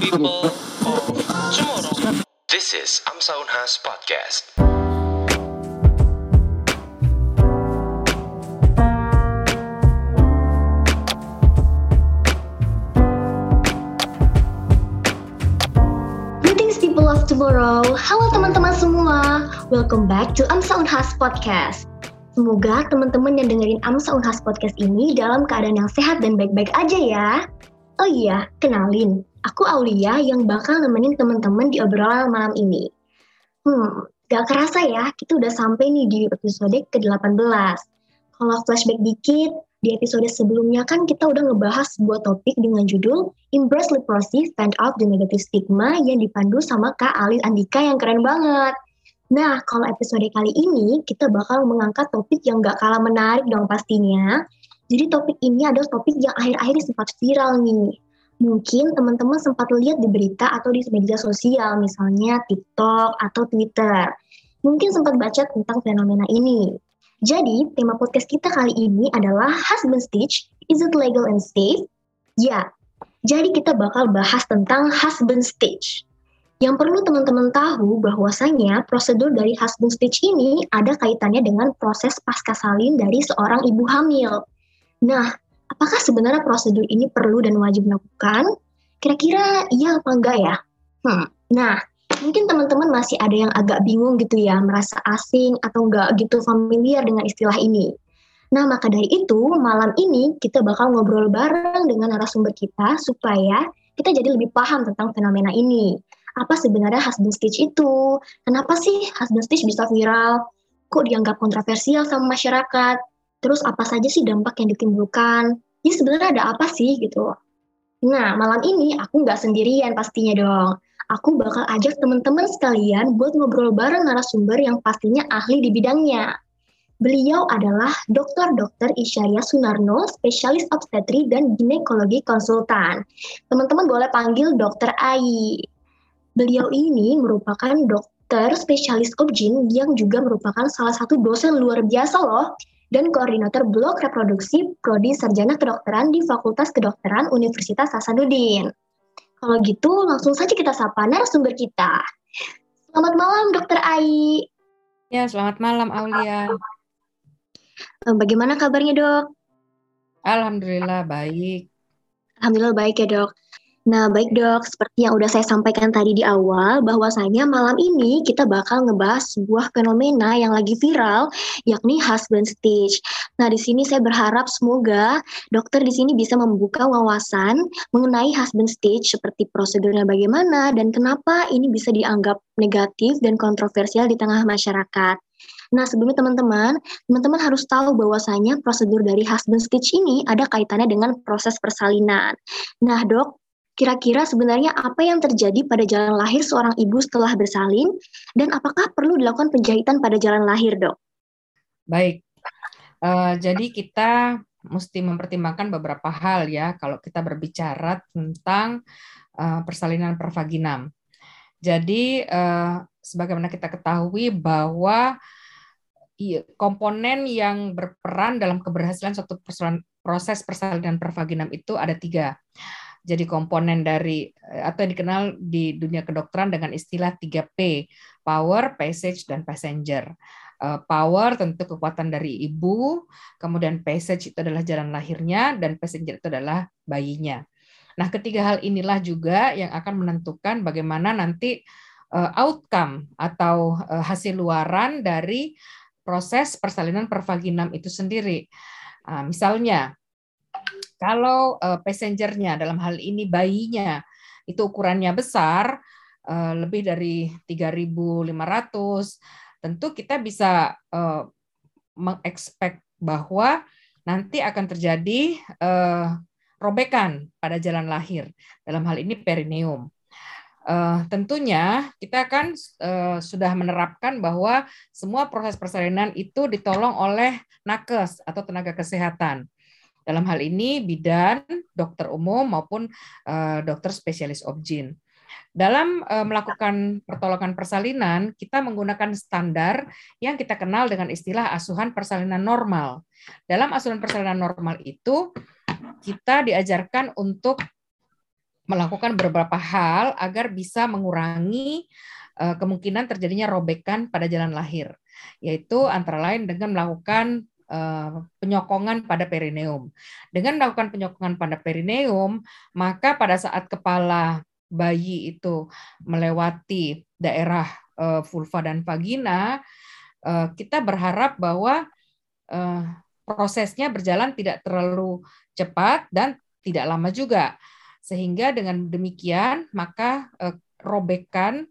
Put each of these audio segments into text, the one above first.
people tomorrow. This is Amsa Unhas Podcast. Greetings people of tomorrow. Halo teman-teman semua. Welcome back to Amsa Unhas Podcast. Semoga teman-teman yang dengerin Amsa Unhas Podcast ini dalam keadaan yang sehat dan baik-baik aja ya. Oh iya, kenalin. Aku Aulia yang bakal nemenin teman-teman di obrolan malam ini. Hmm, gak kerasa ya, kita udah sampai nih di episode ke-18. Kalau flashback dikit, di episode sebelumnya kan kita udah ngebahas sebuah topik dengan judul Embrace Leprosy, Stand Out the Negative Stigma yang dipandu sama Kak Alin Andika yang keren banget. Nah, kalau episode kali ini kita bakal mengangkat topik yang gak kalah menarik dong pastinya. Jadi topik ini adalah topik yang akhir-akhir sempat viral nih. Mungkin teman-teman sempat lihat di berita atau di media sosial, misalnya TikTok atau Twitter. Mungkin sempat baca tentang fenomena ini. Jadi, tema podcast kita kali ini adalah Husband Stitch, Is It Legal and Safe? Ya, jadi kita bakal bahas tentang Husband Stitch. Yang perlu teman-teman tahu bahwasanya prosedur dari husband stitch ini ada kaitannya dengan proses pasca salin dari seorang ibu hamil. Nah, apakah sebenarnya prosedur ini perlu dan wajib dilakukan? Kira-kira iya apa enggak ya? Hmm. Nah, mungkin teman-teman masih ada yang agak bingung gitu ya, merasa asing atau enggak gitu familiar dengan istilah ini. Nah, maka dari itu, malam ini kita bakal ngobrol bareng dengan narasumber kita supaya kita jadi lebih paham tentang fenomena ini. Apa sebenarnya husband stitch itu? Kenapa sih husband stitch bisa viral? Kok dianggap kontroversial sama masyarakat? Terus apa saja sih dampak yang ditimbulkan? Ya sebenarnya ada apa sih gitu? Nah, malam ini aku nggak sendirian pastinya dong. Aku bakal ajak teman-teman sekalian buat ngobrol bareng narasumber yang pastinya ahli di bidangnya. Beliau adalah Dr. Dr. Isyaria Sunarno, spesialis obstetri dan ginekologi konsultan. Teman-teman boleh panggil Dr. Ai. Beliau ini merupakan dokter spesialis obgyn yang juga merupakan salah satu dosen luar biasa loh dan koordinator blok reproduksi Prodi Sarjana Kedokteran di Fakultas Kedokteran Universitas Hasanuddin. Kalau gitu, langsung saja kita sapa narasumber kita. Selamat malam, Dokter Ai. Ya, selamat malam Aulia. Eh, Bagaimana kabarnya, Dok? Alhamdulillah baik. Alhamdulillah baik ya, Dok. Nah, baik dok, seperti yang udah saya sampaikan tadi di awal, bahwasanya malam ini kita bakal ngebahas sebuah fenomena yang lagi viral, yakni husband stitch. Nah, di sini saya berharap semoga dokter di sini bisa membuka wawasan mengenai husband stitch, seperti prosedurnya bagaimana dan kenapa ini bisa dianggap negatif dan kontroversial di tengah masyarakat. Nah, sebelumnya teman-teman, teman-teman harus tahu bahwasanya prosedur dari husband stitch ini ada kaitannya dengan proses persalinan. Nah, dok, Kira-kira sebenarnya apa yang terjadi pada jalan lahir seorang ibu setelah bersalin dan apakah perlu dilakukan penjahitan pada jalan lahir, dok? Baik, uh, jadi kita mesti mempertimbangkan beberapa hal ya kalau kita berbicara tentang uh, persalinan pervaginam. Jadi uh, sebagaimana kita ketahui bahwa komponen yang berperan dalam keberhasilan suatu proses persalinan pervaginam itu ada tiga jadi komponen dari eh, atau yang dikenal di dunia kedokteran dengan istilah 3P, power, passage dan passenger. Eh, power tentu kekuatan dari ibu, kemudian passage itu adalah jalan lahirnya dan passenger itu adalah bayinya. Nah, ketiga hal inilah juga yang akan menentukan bagaimana nanti eh, outcome atau hasil luaran dari proses persalinan pervaginam itu sendiri. Nah, misalnya kalau uh, passengernya dalam hal ini bayinya itu ukurannya besar, uh, lebih dari 3.500, tentu kita bisa uh, mengekspek bahwa nanti akan terjadi uh, robekan pada jalan lahir. Dalam hal ini perineum. Uh, tentunya kita kan uh, sudah menerapkan bahwa semua proses persalinan itu ditolong oleh nakes atau tenaga kesehatan. Dalam hal ini bidan, dokter umum maupun uh, dokter spesialis obgyn. Dalam uh, melakukan pertolongan persalinan, kita menggunakan standar yang kita kenal dengan istilah asuhan persalinan normal. Dalam asuhan persalinan normal itu, kita diajarkan untuk melakukan beberapa hal agar bisa mengurangi uh, kemungkinan terjadinya robekan pada jalan lahir, yaitu antara lain dengan melakukan penyokongan pada perineum. Dengan melakukan penyokongan pada perineum, maka pada saat kepala bayi itu melewati daerah uh, vulva dan vagina, uh, kita berharap bahwa prosesnya berjalan tidak terlalu cepat dan tidak lama juga sehingga dengan demikian maka eh, robekan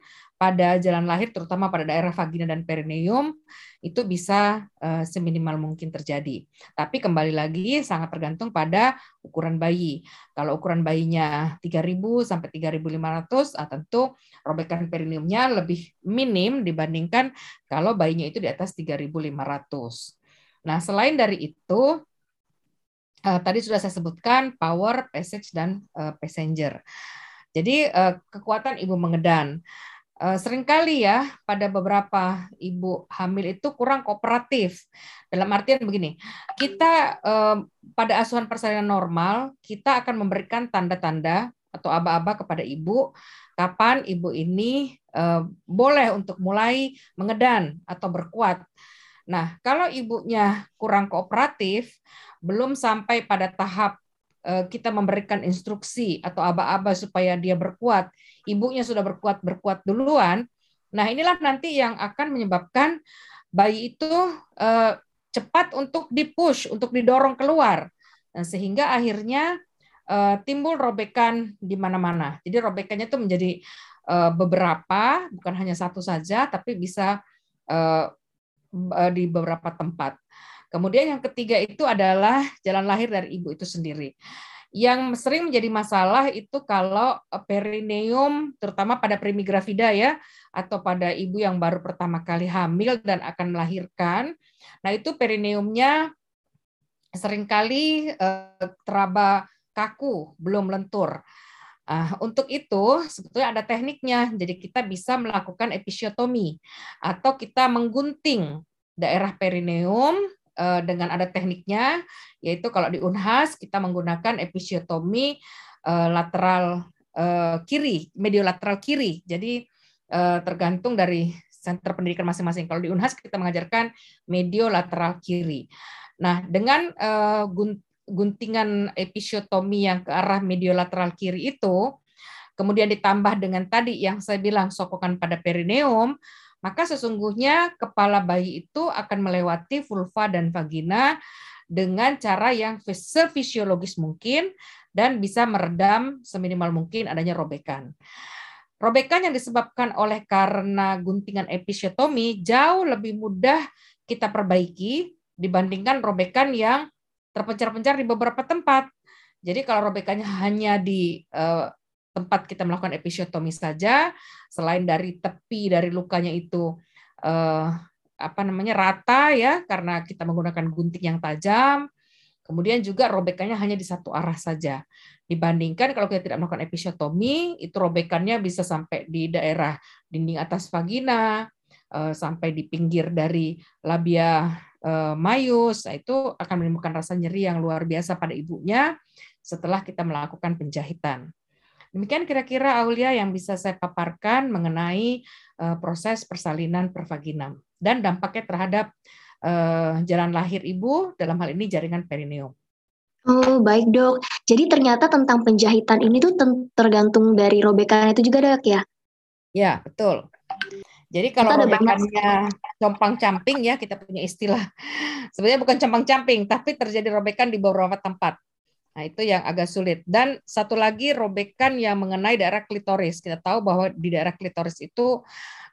pada jalan lahir terutama pada daerah vagina dan perineum itu bisa eh, seminimal mungkin terjadi. Tapi kembali lagi sangat tergantung pada ukuran bayi. Kalau ukuran bayinya 3000 sampai 3500 ah, tentu robekan perineumnya lebih minim dibandingkan kalau bayinya itu di atas 3500. Nah, selain dari itu uh, tadi sudah saya sebutkan power, passage, dan uh, passenger. Jadi uh, kekuatan ibu mengedan. Uh, sering kali ya pada beberapa ibu hamil itu kurang kooperatif. Dalam artian begini, kita uh, pada asuhan persalinan normal kita akan memberikan tanda-tanda atau aba-aba kepada ibu kapan ibu ini uh, boleh untuk mulai mengedan atau berkuat. Nah, kalau ibunya kurang kooperatif, belum sampai pada tahap eh, kita memberikan instruksi atau aba-aba supaya dia berkuat, ibunya sudah berkuat berkuat duluan. Nah, inilah nanti yang akan menyebabkan bayi itu eh, cepat untuk dipush, untuk didorong keluar. Nah, sehingga akhirnya eh, timbul robekan di mana-mana. Jadi robekannya itu menjadi beberapa, bukan hanya satu saja, tapi bisa di beberapa tempat. Kemudian yang ketiga itu adalah jalan lahir dari ibu itu sendiri. Yang sering menjadi masalah itu kalau perineum, terutama pada primigravida ya, atau pada ibu yang baru pertama kali hamil dan akan melahirkan. Nah itu perineumnya sering kali eh, teraba kaku, belum lentur. Uh, untuk itu sebetulnya ada tekniknya. Jadi kita bisa melakukan episiotomi atau kita menggunting daerah perineum Eh, dengan ada tekniknya, yaitu kalau di Unhas kita menggunakan episiotomi eh, lateral eh, kiri, mediolateral kiri. Jadi tergantung dari center pendidikan masing-masing. Kalau di Unhas kita mengajarkan mediolateral kiri. Nah, dengan guntingan episiotomi yang ke arah mediolateral kiri itu, kemudian ditambah dengan tadi yang saya bilang sokokan pada perineum, maka sesungguhnya kepala bayi itu akan melewati vulva dan vagina dengan cara yang sefisiologis mungkin dan bisa meredam seminimal mungkin adanya robekan. Robekan yang disebabkan oleh karena guntingan episiotomi jauh lebih mudah kita perbaiki dibandingkan robekan yang terpencar-pencar di beberapa tempat. Jadi kalau robekannya hanya di eh, tempat kita melakukan episiotomi saja, selain dari tepi dari lukanya itu eh, apa namanya rata ya karena kita menggunakan gunting yang tajam, kemudian juga robekannya hanya di satu arah saja. Dibandingkan kalau kita tidak melakukan episiotomi, itu robekannya bisa sampai di daerah dinding atas vagina, eh, sampai di pinggir dari labia eh, mayus, nah, itu akan menimbulkan rasa nyeri yang luar biasa pada ibunya setelah kita melakukan penjahitan. Demikian kira-kira Aulia yang bisa saya paparkan mengenai uh, proses persalinan pervaginam dan dampaknya terhadap uh, jalan lahir ibu dalam hal ini jaringan perineum. Oh baik dok, jadi ternyata tentang penjahitan ini tuh tergantung dari robekan itu juga dok ya? Ya betul. Jadi kalau robekannya compang-camping ya kita punya istilah. Sebenarnya bukan compang-camping, tapi terjadi robekan di beberapa tempat. Nah, itu yang agak sulit. Dan satu lagi robekan yang mengenai daerah klitoris. Kita tahu bahwa di daerah klitoris itu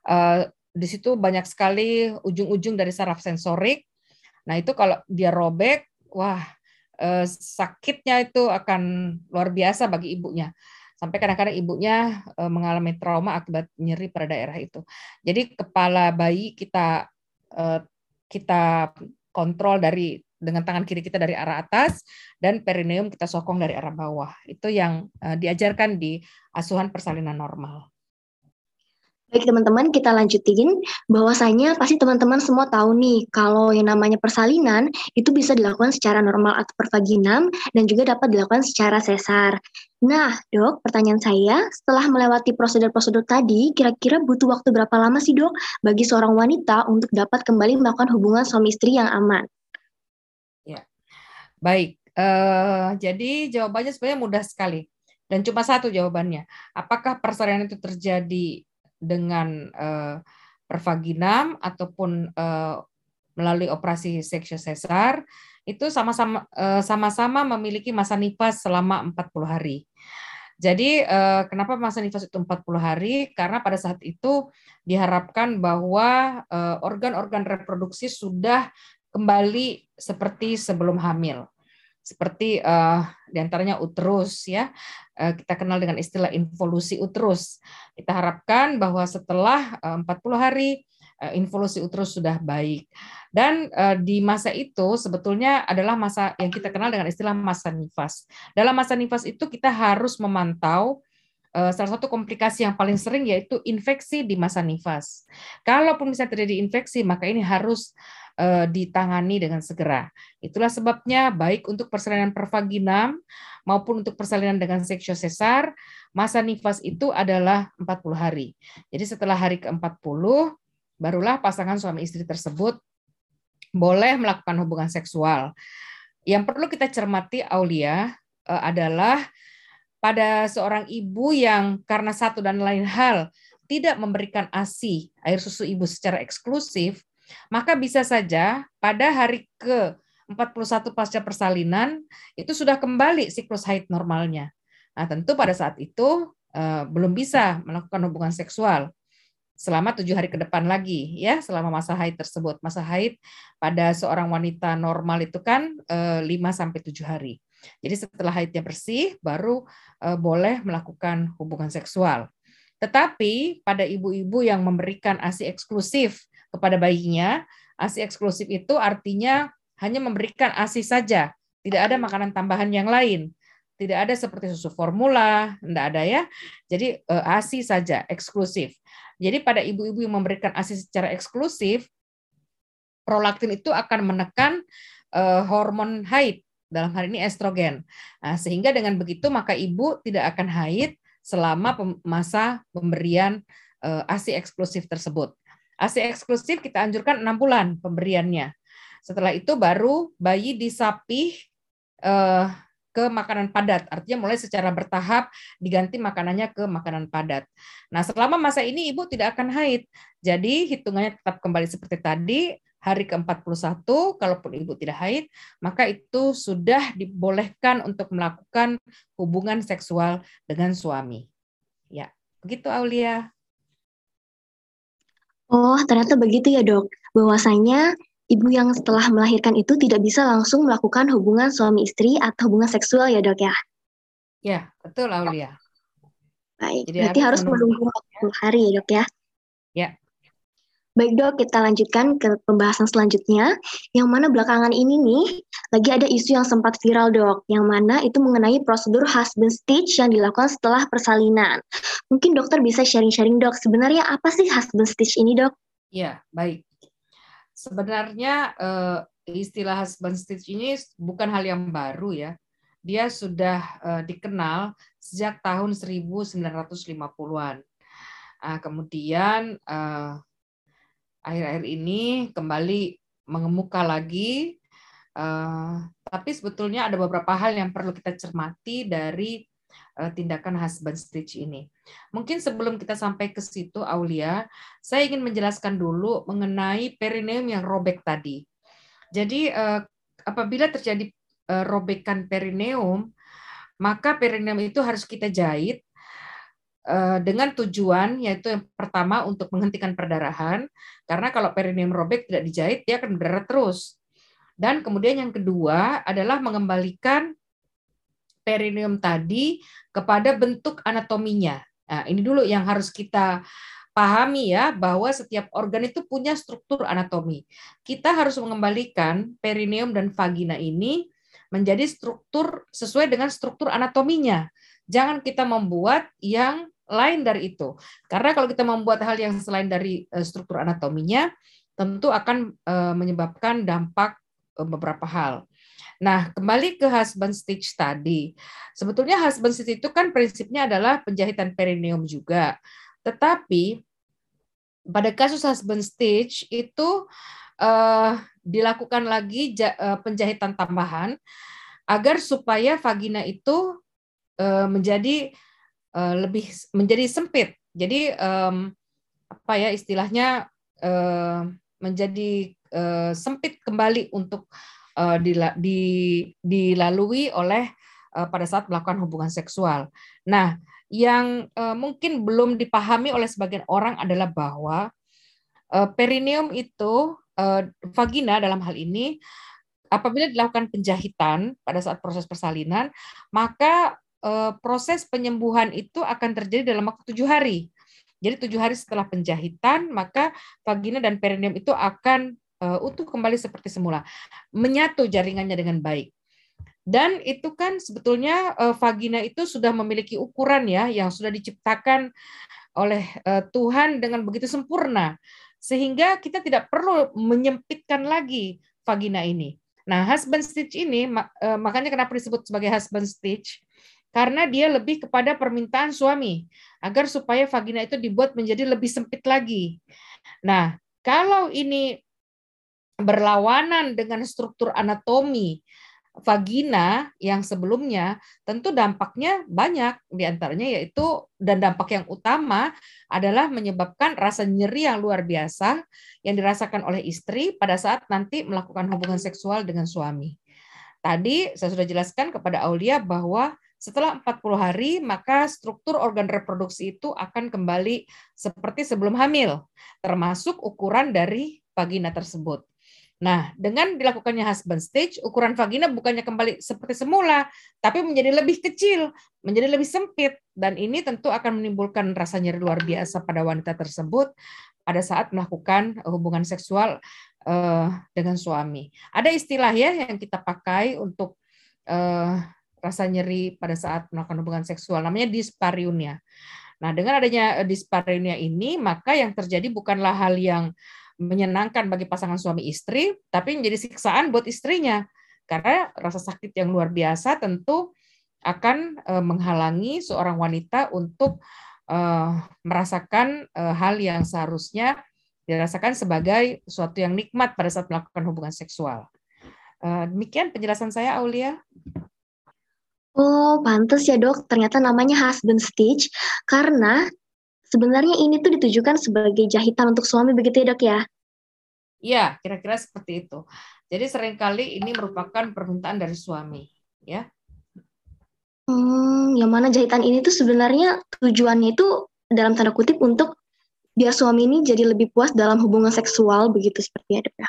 uh, di situ banyak sekali ujung-ujung dari saraf sensorik. Nah, itu kalau dia robek, wah uh, sakitnya itu akan luar biasa bagi ibunya. Sampai kadang-kadang ibunya uh, mengalami trauma akibat nyeri pada daerah itu. Jadi kepala bayi kita uh, kita kontrol dari dengan tangan kiri kita dari arah atas dan perineum kita sokong dari arah bawah. Itu yang uh, diajarkan di asuhan persalinan normal. Baik teman-teman, kita lanjutin. Bahwasanya pasti teman-teman semua tahu nih, kalau yang namanya persalinan itu bisa dilakukan secara normal atau pervaginam dan juga dapat dilakukan secara sesar. Nah, dok, pertanyaan saya, setelah melewati prosedur-prosedur tadi, kira-kira butuh waktu berapa lama sih dok bagi seorang wanita untuk dapat kembali melakukan hubungan suami istri yang aman? Baik. Uh, jadi jawabannya sebenarnya mudah sekali dan cuma satu jawabannya. Apakah persalinan itu terjadi dengan uh, pervaginam ataupun uh, melalui operasi seksio sesar itu sama-sama sama-sama memiliki masa nifas selama 40 hari. Jadi kenapa masa nifas itu 40 hari? Karena pada saat itu diharapkan bahwa organ-organ reproduksi sudah kembali seperti sebelum hamil. Seperti uh, di antaranya uterus ya. Uh, kita kenal dengan istilah involusi uterus. Kita harapkan bahwa setelah uh, 40 hari uh, involusi uterus sudah baik. Dan uh, di masa itu sebetulnya adalah masa yang kita kenal dengan istilah masa nifas. Dalam masa nifas itu kita harus memantau salah satu komplikasi yang paling sering yaitu infeksi di masa nifas. Kalaupun bisa terjadi infeksi, maka ini harus uh, ditangani dengan segera. Itulah sebabnya baik untuk persalinan pervaginam maupun untuk persalinan dengan seksio sesar, masa nifas itu adalah 40 hari. Jadi setelah hari ke-40 barulah pasangan suami istri tersebut boleh melakukan hubungan seksual. Yang perlu kita cermati Aulia uh, adalah pada seorang ibu yang karena satu dan lain hal tidak memberikan ASI, air susu ibu secara eksklusif, maka bisa saja pada hari ke 41 pasca persalinan itu sudah kembali siklus haid normalnya. Nah, tentu pada saat itu uh, belum bisa melakukan hubungan seksual selama tujuh hari ke depan lagi ya selama masa haid tersebut. Masa haid pada seorang wanita normal itu kan eh, 5 sampai tujuh hari. Jadi setelah haidnya bersih baru uh, boleh melakukan hubungan seksual. Tetapi pada ibu-ibu yang memberikan ASI eksklusif kepada bayinya. ASI eksklusif itu artinya hanya memberikan ASI saja, tidak ada makanan tambahan yang lain. Tidak ada seperti susu formula, tidak ada ya. Jadi eh, ASI saja, eksklusif. Jadi pada ibu-ibu yang memberikan ASI secara eksklusif, prolaktin itu akan menekan uh, hormon haid dalam hal ini estrogen. Nah, sehingga dengan begitu maka ibu tidak akan haid selama masa pemberian uh, ASI eksklusif tersebut. ASI eksklusif kita anjurkan enam bulan pemberiannya. Setelah itu baru bayi disapih eh, ke makanan padat, artinya mulai secara bertahap diganti makanannya ke makanan padat. Nah, selama masa ini ibu tidak akan haid. Jadi hitungannya tetap kembali seperti tadi, hari ke-41 kalaupun ibu tidak haid, maka itu sudah dibolehkan untuk melakukan hubungan seksual dengan suami. Ya, begitu Aulia. Oh, ternyata begitu ya dok. Bahwasanya ibu yang setelah melahirkan itu tidak bisa langsung melakukan hubungan suami istri atau hubungan seksual ya dok ya? Ya, betul Aulia. Baik, Jadi berarti harus menunggu 40 hari ya dok ya? Ya. Baik dok, kita lanjutkan ke pembahasan selanjutnya, yang mana belakangan ini nih, lagi ada isu yang sempat viral dok, yang mana itu mengenai prosedur husband stitch yang dilakukan setelah persalinan. Mungkin dokter bisa sharing-sharing dok, sebenarnya apa sih husband stitch ini dok? Ya, baik. Sebenarnya uh, istilah husband stitch ini bukan hal yang baru ya. Dia sudah uh, dikenal sejak tahun 1950-an. Uh, kemudian uh, akhir-akhir ini kembali mengemuka lagi. Uh, tapi sebetulnya ada beberapa hal yang perlu kita cermati dari uh, tindakan husband stitch ini. Mungkin sebelum kita sampai ke situ, Aulia, saya ingin menjelaskan dulu mengenai perineum yang robek tadi. Jadi uh, apabila terjadi uh, robekan perineum, maka perineum itu harus kita jahit dengan tujuan yaitu yang pertama untuk menghentikan perdarahan karena kalau perineum robek tidak dijahit dia akan berdarah terus. Dan kemudian yang kedua adalah mengembalikan perineum tadi kepada bentuk anatominya. Nah, ini dulu yang harus kita pahami ya bahwa setiap organ itu punya struktur anatomi. Kita harus mengembalikan perineum dan vagina ini menjadi struktur sesuai dengan struktur anatominya. Jangan kita membuat yang lain dari itu. Karena kalau kita membuat hal yang selain dari uh, struktur anatominya, tentu akan uh, menyebabkan dampak uh, beberapa hal. Nah, kembali ke husband stitch tadi. Sebetulnya husband stitch itu kan prinsipnya adalah penjahitan perineum juga. Tetapi pada kasus husband stitch itu uh, dilakukan lagi penjahitan tambahan agar supaya vagina itu uh, menjadi uh, lebih menjadi sempit. Jadi um, apa ya istilahnya uh, menjadi uh, sempit kembali untuk uh, dilalui oleh uh, pada saat melakukan hubungan seksual. Nah, yang uh, mungkin belum dipahami oleh sebagian orang adalah bahwa uh, perineum itu uh, vagina dalam hal ini apabila dilakukan penjahitan pada saat proses persalinan, maka proses penyembuhan itu akan terjadi dalam waktu tujuh hari. Jadi tujuh hari setelah penjahitan, maka vagina dan perineum itu akan uh, utuh kembali seperti semula, menyatu jaringannya dengan baik. Dan itu kan sebetulnya uh, vagina itu sudah memiliki ukuran ya yang sudah diciptakan oleh uh, Tuhan dengan begitu sempurna sehingga kita tidak perlu menyempitkan lagi vagina ini. Nah, husband stitch ini makanya kenapa disebut sebagai husband stitch karena dia lebih kepada permintaan suami agar supaya vagina itu dibuat menjadi lebih sempit lagi. Nah, kalau ini berlawanan dengan struktur anatomi vagina yang sebelumnya, tentu dampaknya banyak di antaranya yaitu dan dampak yang utama adalah menyebabkan rasa nyeri yang luar biasa yang dirasakan oleh istri pada saat nanti melakukan hubungan seksual dengan suami. Tadi saya sudah jelaskan kepada Aulia bahwa setelah 40 hari maka struktur organ reproduksi itu akan kembali seperti sebelum hamil, termasuk ukuran dari vagina tersebut. Nah, dengan dilakukannya husband stage, ukuran vagina bukannya kembali seperti semula, tapi menjadi lebih kecil, menjadi lebih sempit, dan ini tentu akan menimbulkan rasa nyeri luar biasa pada wanita tersebut pada saat melakukan hubungan seksual uh, dengan suami. Ada istilah ya yang kita pakai untuk uh, rasa nyeri pada saat melakukan hubungan seksual, namanya dispareunia. Nah, dengan adanya dispareunia ini, maka yang terjadi bukanlah hal yang menyenangkan bagi pasangan suami istri, tapi menjadi siksaan buat istrinya. Karena rasa sakit yang luar biasa tentu akan eh, menghalangi seorang wanita untuk eh, merasakan eh, hal yang seharusnya dirasakan sebagai suatu yang nikmat pada saat melakukan hubungan seksual. Demikian penjelasan saya, Aulia. Oh, pantas ya dok. Ternyata namanya husband stitch karena Sebenarnya ini tuh ditujukan sebagai jahitan untuk suami begitu ya dok ya? Iya, kira-kira seperti itu. Jadi sering kali ini merupakan permintaan dari suami, ya. Hmm, yang mana jahitan ini tuh sebenarnya tujuannya itu dalam tanda kutip untuk biar suami ini jadi lebih puas dalam hubungan seksual begitu seperti ya dok ya?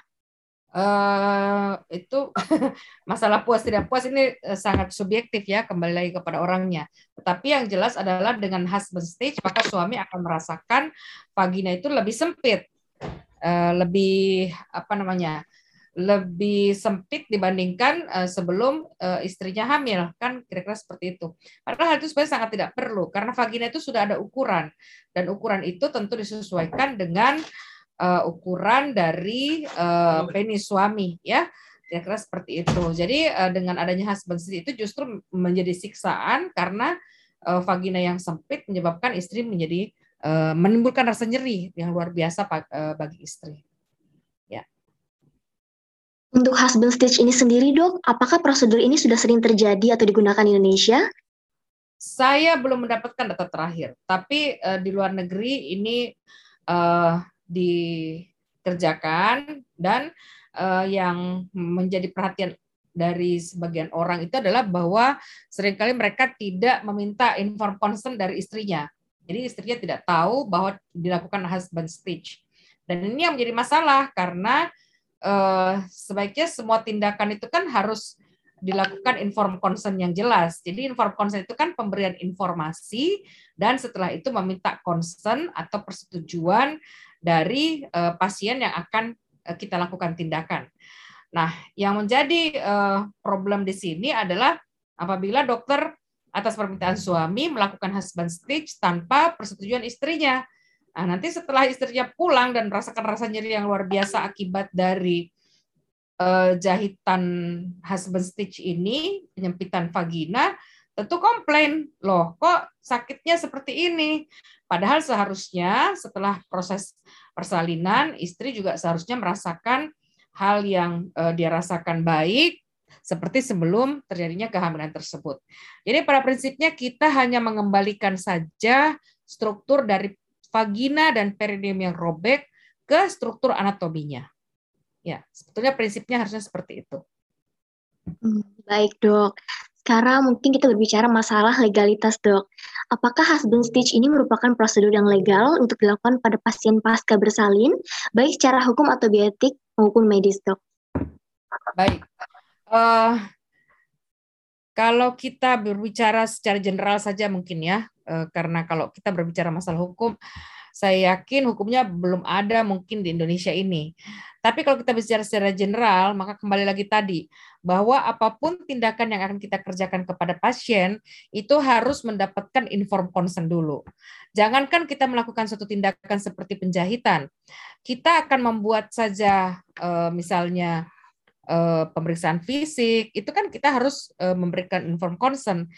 Uh, itu masalah puas tidak puas ini eh, sangat subjektif ya kembali lagi kepada orangnya. Tetapi yang jelas adalah dengan husband stage maka suami akan merasakan vagina itu lebih sempit, uh, lebih apa namanya lebih sempit dibandingkan uh, sebelum uh, istrinya hamil kan kira-kira seperti itu. Padahal hal itu sebenarnya sangat tidak perlu karena vagina itu sudah ada ukuran dan ukuran itu tentu disesuaikan dengan ukuran dari uh, penis suami ya kira-kira seperti itu. Jadi uh, dengan adanya husband itu justru menjadi siksaan karena uh, vagina yang sempit menyebabkan istri menjadi uh, menimbulkan rasa nyeri yang luar biasa uh, bagi istri. Ya. Untuk husband stitch ini sendiri dok, apakah prosedur ini sudah sering terjadi atau digunakan di Indonesia? Saya belum mendapatkan data terakhir, tapi uh, di luar negeri ini uh, dikerjakan dan uh, yang menjadi perhatian dari sebagian orang itu adalah bahwa sering kali mereka tidak meminta inform consent dari istrinya. Jadi istrinya tidak tahu bahwa dilakukan husband stitch. Dan ini yang menjadi masalah karena uh, sebaiknya semua tindakan itu kan harus dilakukan inform consent yang jelas. Jadi inform consent itu kan pemberian informasi dan setelah itu meminta consent atau persetujuan dari uh, pasien yang akan uh, kita lakukan tindakan. Nah, yang menjadi uh, problem di sini adalah apabila dokter atas permintaan suami melakukan husband stitch tanpa persetujuan istrinya. Nah, nanti setelah istrinya pulang dan merasakan rasa nyeri yang luar biasa akibat dari uh, jahitan husband stitch ini, penyempitan vagina, tentu komplain, loh kok sakitnya seperti ini? Padahal seharusnya setelah proses persalinan, istri juga seharusnya merasakan hal yang uh, dia rasakan baik, seperti sebelum terjadinya kehamilan tersebut. Jadi pada prinsipnya kita hanya mengembalikan saja struktur dari vagina dan perineum yang robek ke struktur anatominya. Ya, sebetulnya prinsipnya harusnya seperti itu. Hmm, baik, Dok. Sekarang mungkin kita berbicara masalah legalitas, Dok. Apakah husband stitch ini merupakan prosedur yang legal untuk dilakukan pada pasien pasca bersalin, baik secara hukum atau bioetik maupun medis, Dok? Baik. Uh, kalau kita berbicara secara general saja mungkin ya, uh, karena kalau kita berbicara masalah hukum, saya yakin hukumnya belum ada mungkin di Indonesia ini. Tapi kalau kita bicara secara general, maka kembali lagi tadi bahwa apa pun tindakan yang akan kita kerjakan kepada pasien itu harus mendapatkan inform consent dulu. Jangankan kita melakukan suatu tindakan seperti penjahitan, kita akan membuat saja uh, misalnya uh, pemeriksaan fisik, itu kan kita harus uh, memberikan inform consent.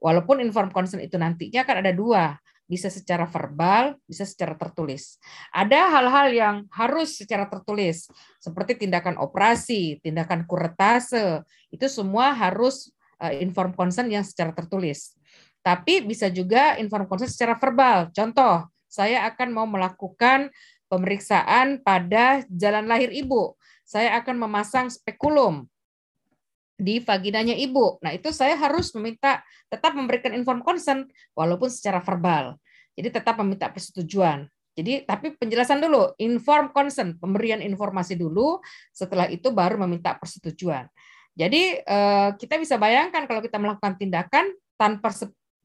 Walaupun inform consent itu nantinya kan ada dua, bisa secara verbal, bisa secara tertulis. Ada hal-hal yang harus secara tertulis, seperti tindakan operasi, tindakan kuretase, itu semua harus uh, inform consent yang secara tertulis. Tapi bisa juga inform consent secara verbal. Contoh, saya akan mau melakukan pemeriksaan pada jalan lahir ibu saya akan memasang spekulum di vaginanya ibu. Nah, itu saya harus meminta tetap memberikan inform consent walaupun secara verbal. Jadi tetap meminta persetujuan. Jadi tapi penjelasan dulu, inform consent, pemberian informasi dulu, setelah itu baru meminta persetujuan. Jadi eh, kita bisa bayangkan kalau kita melakukan tindakan tanpa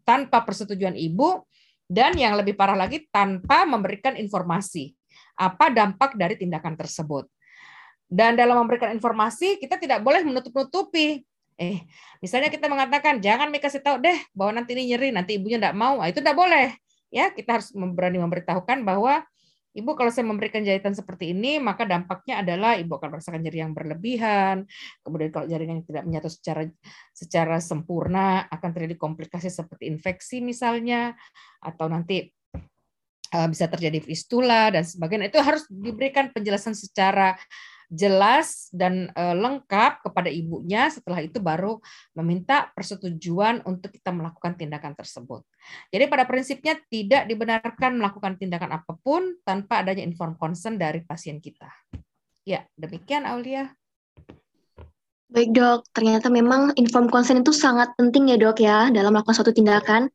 tanpa persetujuan ibu dan yang lebih parah lagi tanpa memberikan informasi apa dampak dari tindakan tersebut. Dan dalam memberikan informasi, kita tidak boleh menutup-nutupi. Eh, misalnya kita mengatakan, jangan Mika kasih tahu deh bahwa nanti ini nyeri, nanti ibunya tidak mau. Nah, itu tidak boleh. Ya, kita harus berani memberitahukan bahwa Ibu kalau saya memberikan jahitan seperti ini, maka dampaknya adalah ibu akan merasakan nyeri yang berlebihan. Kemudian kalau jaringan tidak menyatu secara secara sempurna, akan terjadi komplikasi seperti infeksi misalnya, atau nanti eh, bisa terjadi fistula dan sebagainya. Itu harus diberikan penjelasan secara jelas dan uh, lengkap kepada ibunya. Setelah itu baru meminta persetujuan untuk kita melakukan tindakan tersebut. Jadi pada prinsipnya tidak dibenarkan melakukan tindakan apa pun tanpa adanya inform consent dari pasien kita. Ya, demikian Aulia. Baik dok, ternyata memang inform consent itu sangat penting ya dok ya dalam melakukan suatu tindakan.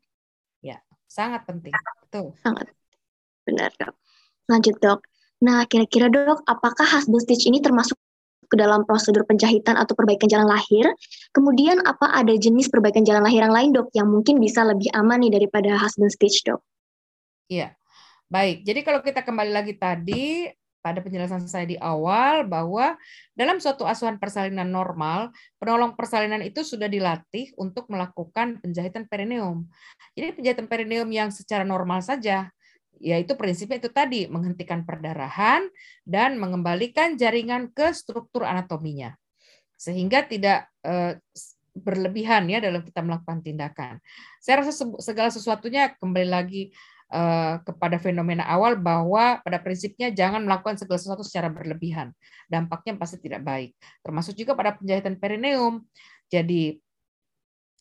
Ya, sangat penting. Betul. Sangat benar dok. Lanjut dok. Nah, kira-kira dok, apakah husband stitch ini termasuk ke dalam prosedur penjahitan atau perbaikan jalan lahir? Kemudian apa ada jenis perbaikan jalan lahir yang lain dok yang mungkin bisa lebih aman nih daripada husband stitch dok? Iya, baik. Jadi kalau kita kembali lagi tadi pada penjelasan saya di awal bahwa dalam suatu asuhan persalinan normal, penolong persalinan itu sudah dilatih untuk melakukan penjahitan perineum. Jadi penjahitan perineum yang secara normal saja yaitu prinsipnya itu tadi menghentikan perdarahan dan mengembalikan jaringan ke struktur anatominya sehingga tidak eh, berlebihan ya dalam kita melakukan tindakan. Saya rasa segala sesuatunya kembali lagi eh, kepada fenomena awal bahwa pada prinsipnya jangan melakukan segala sesuatu secara berlebihan. Dampaknya pasti tidak baik. Termasuk juga pada penjahitan perineum. Jadi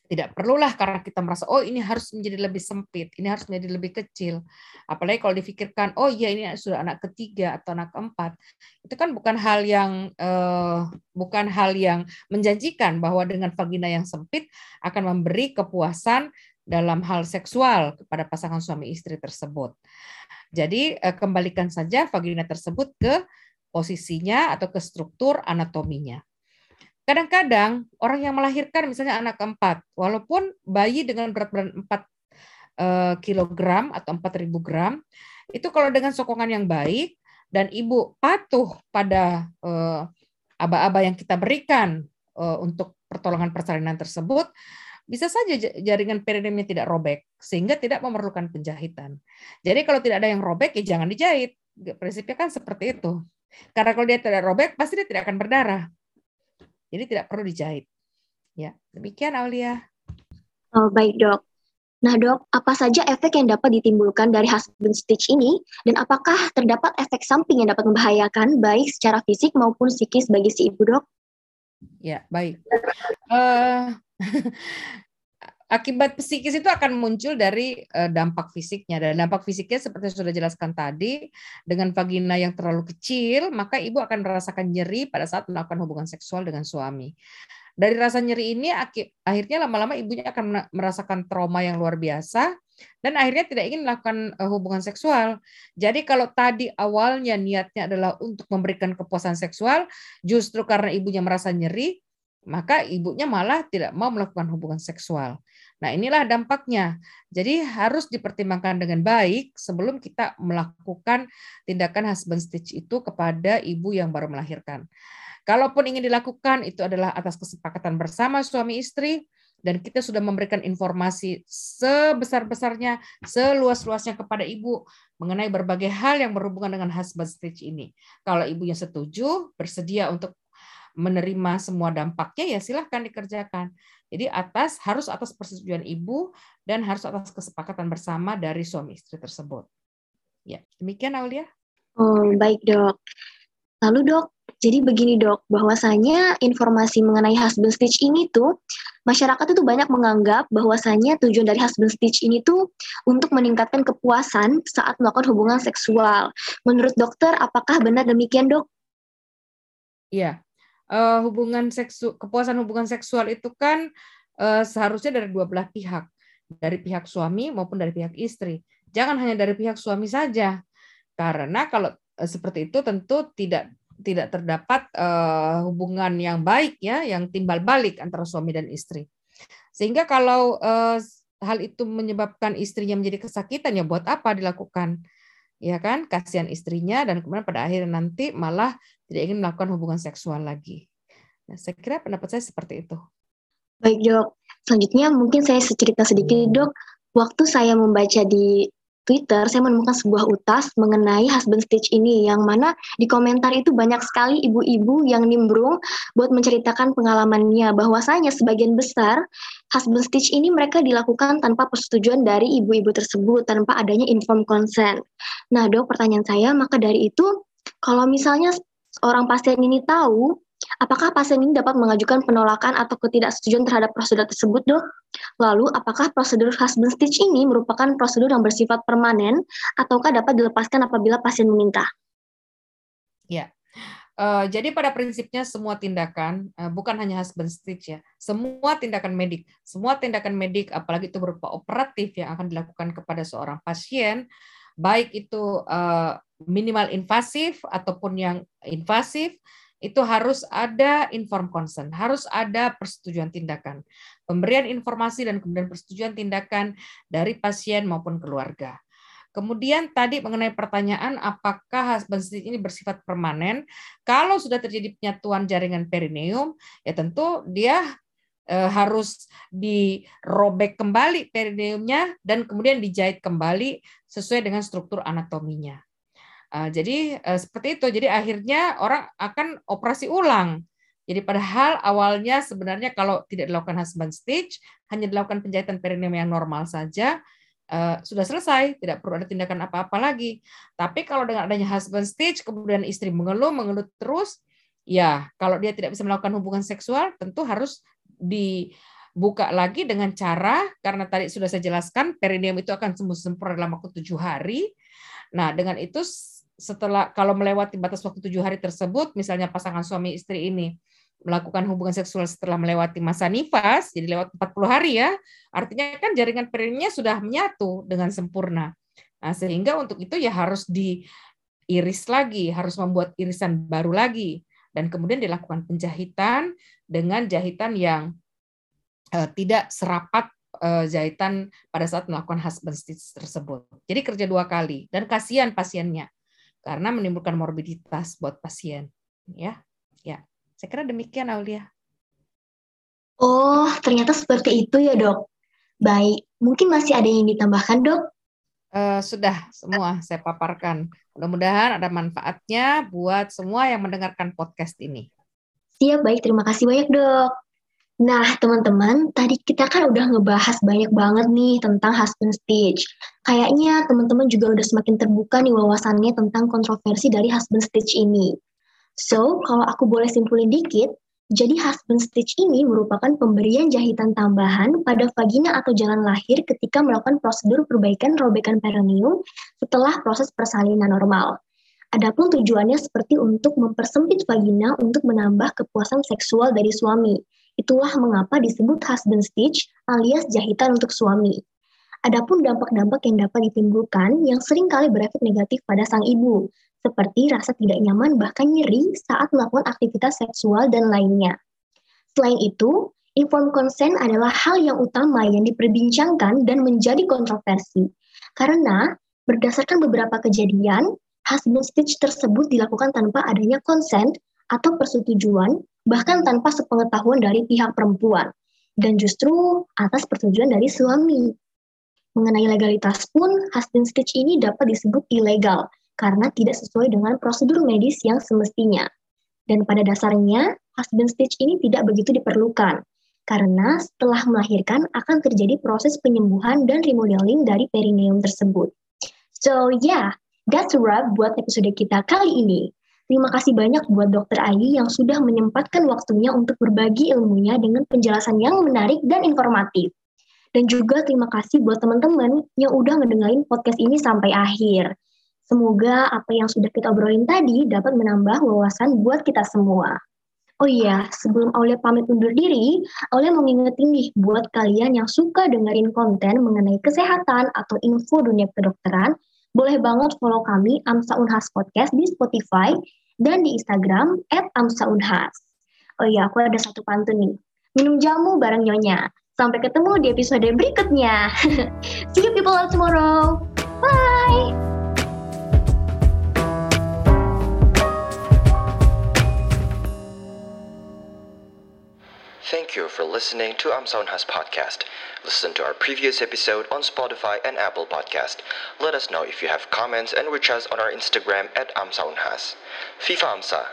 tidak perlulah karena kita merasa oh ini harus menjadi lebih sempit, ini harus menjadi lebih kecil. Apalagi kalau difikirkan oh iya ini sudah anak ketiga atau anak keempat, itu kan bukan hal yang eh, bukan hal yang menjanjikan bahwa dengan vagina yang sempit akan memberi kepuasan dalam hal seksual kepada pasangan suami istri tersebut. Jadi eh, kembalikan saja vagina tersebut ke posisinya atau ke struktur anatominya. Kadang-kadang orang yang melahirkan misalnya anak keempat, walaupun bayi dengan berat badan 4 eh, kilogram atau 4000 gram, itu kalau dengan sokongan yang baik dan ibu patuh pada eh, aba-aba yang kita berikan eh, untuk pertolongan persalinan tersebut, bisa saja jaringan perineumnya tidak robek sehingga tidak memerlukan penjahitan. Jadi kalau tidak ada yang robek ya jangan dijahit. Prinsipnya kan seperti itu. Karena kalau dia tidak robek pasti dia tidak akan berdarah. Jadi tidak perlu dijahit. Ya, demikian Aulia. Oh, baik, Dok. Nah, Dok, apa saja efek yang dapat ditimbulkan dari husband stitch ini dan apakah terdapat efek samping yang dapat membahayakan baik secara fisik maupun psikis bagi si ibu, Dok? Ya, baik. Uh, akibat psikis itu akan muncul dari uh, dampak fisiknya dan dampak fisiknya seperti sudah jelaskan tadi dengan vagina yang terlalu kecil maka ibu akan merasakan nyeri pada saat melakukan hubungan seksual dengan suami. Dari rasa nyeri ini akhirnya lama-lama ibunya akan merasakan trauma yang luar biasa dan akhirnya tidak ingin melakukan eh, hubungan seksual. Jadi kalau tadi awalnya niatnya adalah untuk memberikan kepuasan seksual, justru karena ibunya merasa nyeri, maka ibunya malah tidak mau melakukan hubungan seksual. Nah, inilah dampaknya. Jadi harus dipertimbangkan dengan baik sebelum kita melakukan tindakan husband stitch itu kepada ibu yang baru melahirkan. Kalaupun ingin dilakukan itu adalah atas kesepakatan bersama suami istri dan kita sudah memberikan informasi sebesar-besarnya, seluas-luasnya kepada ibu mengenai berbagai hal yang berhubungan dengan husband stitch ini. Kalau ibunya setuju, bersedia untuk menerima semua dampaknya ya silahkan dikerjakan. Jadi atas harus atas persetujuan ibu dan harus atas kesepakatan bersama dari suami istri tersebut. Ya, demikian Aulia. Oh, baik, Dok. Lalu, Dok, jadi begini, Dok, bahwasanya informasi mengenai husband stitch ini tuh masyarakat itu banyak menganggap bahwasanya tujuan dari husband stitch ini tuh untuk meningkatkan kepuasan saat melakukan hubungan seksual. Menurut dokter, apakah benar demikian, Dok? Iya, uh, hubungan seksu kepuasan hubungan seksual itu kan uh, seharusnya dari dua belah pihak, dari pihak suami maupun dari pihak istri. Jangan hanya dari pihak suami saja, karena kalau uh, seperti itu tentu tidak tidak terdapat uh, hubungan yang baik ya, yang timbal balik antara suami dan istri. Sehingga kalau uh, hal itu menyebabkan istrinya menjadi kesakitan ya buat apa dilakukan? Ya kan kasihan istrinya dan kemudian pada akhirnya nanti malah tidak ingin melakukan hubungan seksual lagi. Nah, saya kira pendapat saya seperti itu. Baik dok, selanjutnya mungkin saya cerita sedikit dok. Waktu saya membaca di Twitter, saya menemukan sebuah utas mengenai husband stitch ini, yang mana di komentar itu banyak sekali ibu-ibu yang nimbrung buat menceritakan pengalamannya, bahwasanya sebagian besar husband stitch ini mereka dilakukan tanpa persetujuan dari ibu-ibu tersebut, tanpa adanya informed consent. Nah dok, pertanyaan saya, maka dari itu, kalau misalnya orang pasien ini tahu Apakah pasien ini dapat mengajukan penolakan atau ketidaksetujuan terhadap prosedur tersebut, dok? Lalu, apakah prosedur husband stitch ini merupakan prosedur yang bersifat permanen ataukah dapat dilepaskan apabila pasien meminta? Ya, uh, jadi pada prinsipnya semua tindakan uh, bukan hanya husband stitch ya, semua tindakan medik, semua tindakan medik, apalagi itu berupa operatif yang akan dilakukan kepada seorang pasien, baik itu uh, minimal invasif ataupun yang invasif, itu harus ada inform consent, harus ada persetujuan tindakan, pemberian informasi dan kemudian persetujuan tindakan dari pasien maupun keluarga. Kemudian tadi mengenai pertanyaan apakah husband stitch ini bersifat permanen? Kalau sudah terjadi penyatuan jaringan perineum, ya tentu dia eh, harus dirobek kembali perineumnya dan kemudian dijahit kembali sesuai dengan struktur anatominya. Uh, jadi uh, seperti itu. Jadi akhirnya orang akan operasi ulang. Jadi padahal awalnya sebenarnya kalau tidak dilakukan husband stitch, hanya dilakukan penjahitan perineum yang normal saja, uh, sudah selesai, tidak perlu ada tindakan apa-apa lagi. Tapi kalau dengan adanya husband stitch, kemudian istri mengeluh, mengeluh terus, ya kalau dia tidak bisa melakukan hubungan seksual, tentu harus dibuka lagi dengan cara karena tadi sudah saya jelaskan perineum itu akan sembuh sempurna dalam waktu tujuh hari. Nah dengan itu setelah kalau melewati batas waktu tujuh hari tersebut, misalnya pasangan suami istri ini melakukan hubungan seksual setelah melewati masa nifas, jadi lewat 40 hari ya, artinya kan jaringan perineumnya sudah menyatu dengan sempurna. Nah, sehingga untuk itu ya harus diiris lagi, harus membuat irisan baru lagi, dan kemudian dilakukan penjahitan dengan jahitan yang uh, tidak serapat uh, jahitan pada saat melakukan husband stitch tersebut. Jadi kerja dua kali dan kasihan pasiennya karena menimbulkan morbiditas buat pasien. Ya, ya. Saya kira demikian Aulia. Oh, ternyata seperti itu ya dok. Baik, mungkin masih ada yang ditambahkan dok? Uh, sudah semua saya paparkan. Mudah-mudahan ada manfaatnya buat semua yang mendengarkan podcast ini. Siap, baik. Terima kasih banyak dok. Nah, teman-teman, tadi kita kan udah ngebahas banyak banget nih tentang husband stitch. Kayaknya teman-teman juga udah semakin terbuka nih wawasannya tentang kontroversi dari husband stitch ini. So, kalau aku boleh simpulin dikit, jadi husband stitch ini merupakan pemberian jahitan tambahan pada vagina atau jalan lahir ketika melakukan prosedur perbaikan robekan perineum setelah proses persalinan normal. Adapun tujuannya seperti untuk mempersempit vagina untuk menambah kepuasan seksual dari suami. Itulah mengapa disebut husband stitch alias jahitan untuk suami. Adapun dampak-dampak yang dapat ditimbulkan yang sering kali berefek negatif pada sang ibu, seperti rasa tidak nyaman bahkan nyeri saat melakukan aktivitas seksual dan lainnya. Selain itu, informed consent adalah hal yang utama yang diperbincangkan dan menjadi kontroversi. Karena berdasarkan beberapa kejadian, husband stitch tersebut dilakukan tanpa adanya consent atau persetujuan, bahkan tanpa sepengetahuan dari pihak perempuan, dan justru atas persetujuan dari suami. Mengenai legalitas pun, husband stitch ini dapat disebut ilegal karena tidak sesuai dengan prosedur medis yang semestinya. Dan pada dasarnya, husband stitch ini tidak begitu diperlukan, karena setelah melahirkan akan terjadi proses penyembuhan dan remodeling dari perineum tersebut. So yeah, that's a wrap buat episode kita kali ini. Terima kasih banyak buat Dr. Ayu yang sudah menyempatkan waktunya untuk berbagi ilmunya dengan penjelasan yang menarik dan informatif. Dan juga terima kasih buat teman-teman yang udah ngedengerin podcast ini sampai akhir. Semoga apa yang sudah kita obrolin tadi dapat menambah wawasan buat kita semua. Oh iya, sebelum Aulia pamit undur diri, Aulia mau ngingetin nih buat kalian yang suka dengerin konten mengenai kesehatan atau info dunia kedokteran, boleh banget follow kami Amsa Unhas Podcast di Spotify dan di Instagram @amsaunhas. Oh iya, aku ada satu pantun nih. Minum jamu bareng Nyonya. Sampai ketemu di episode berikutnya. See you people tomorrow. Bye! Thank you for listening to Amsaunhas podcast. Listen to our previous episode on Spotify and Apple Podcast. Let us know if you have comments and reach us on our Instagram at Amsaunhas. FIFA Amsa.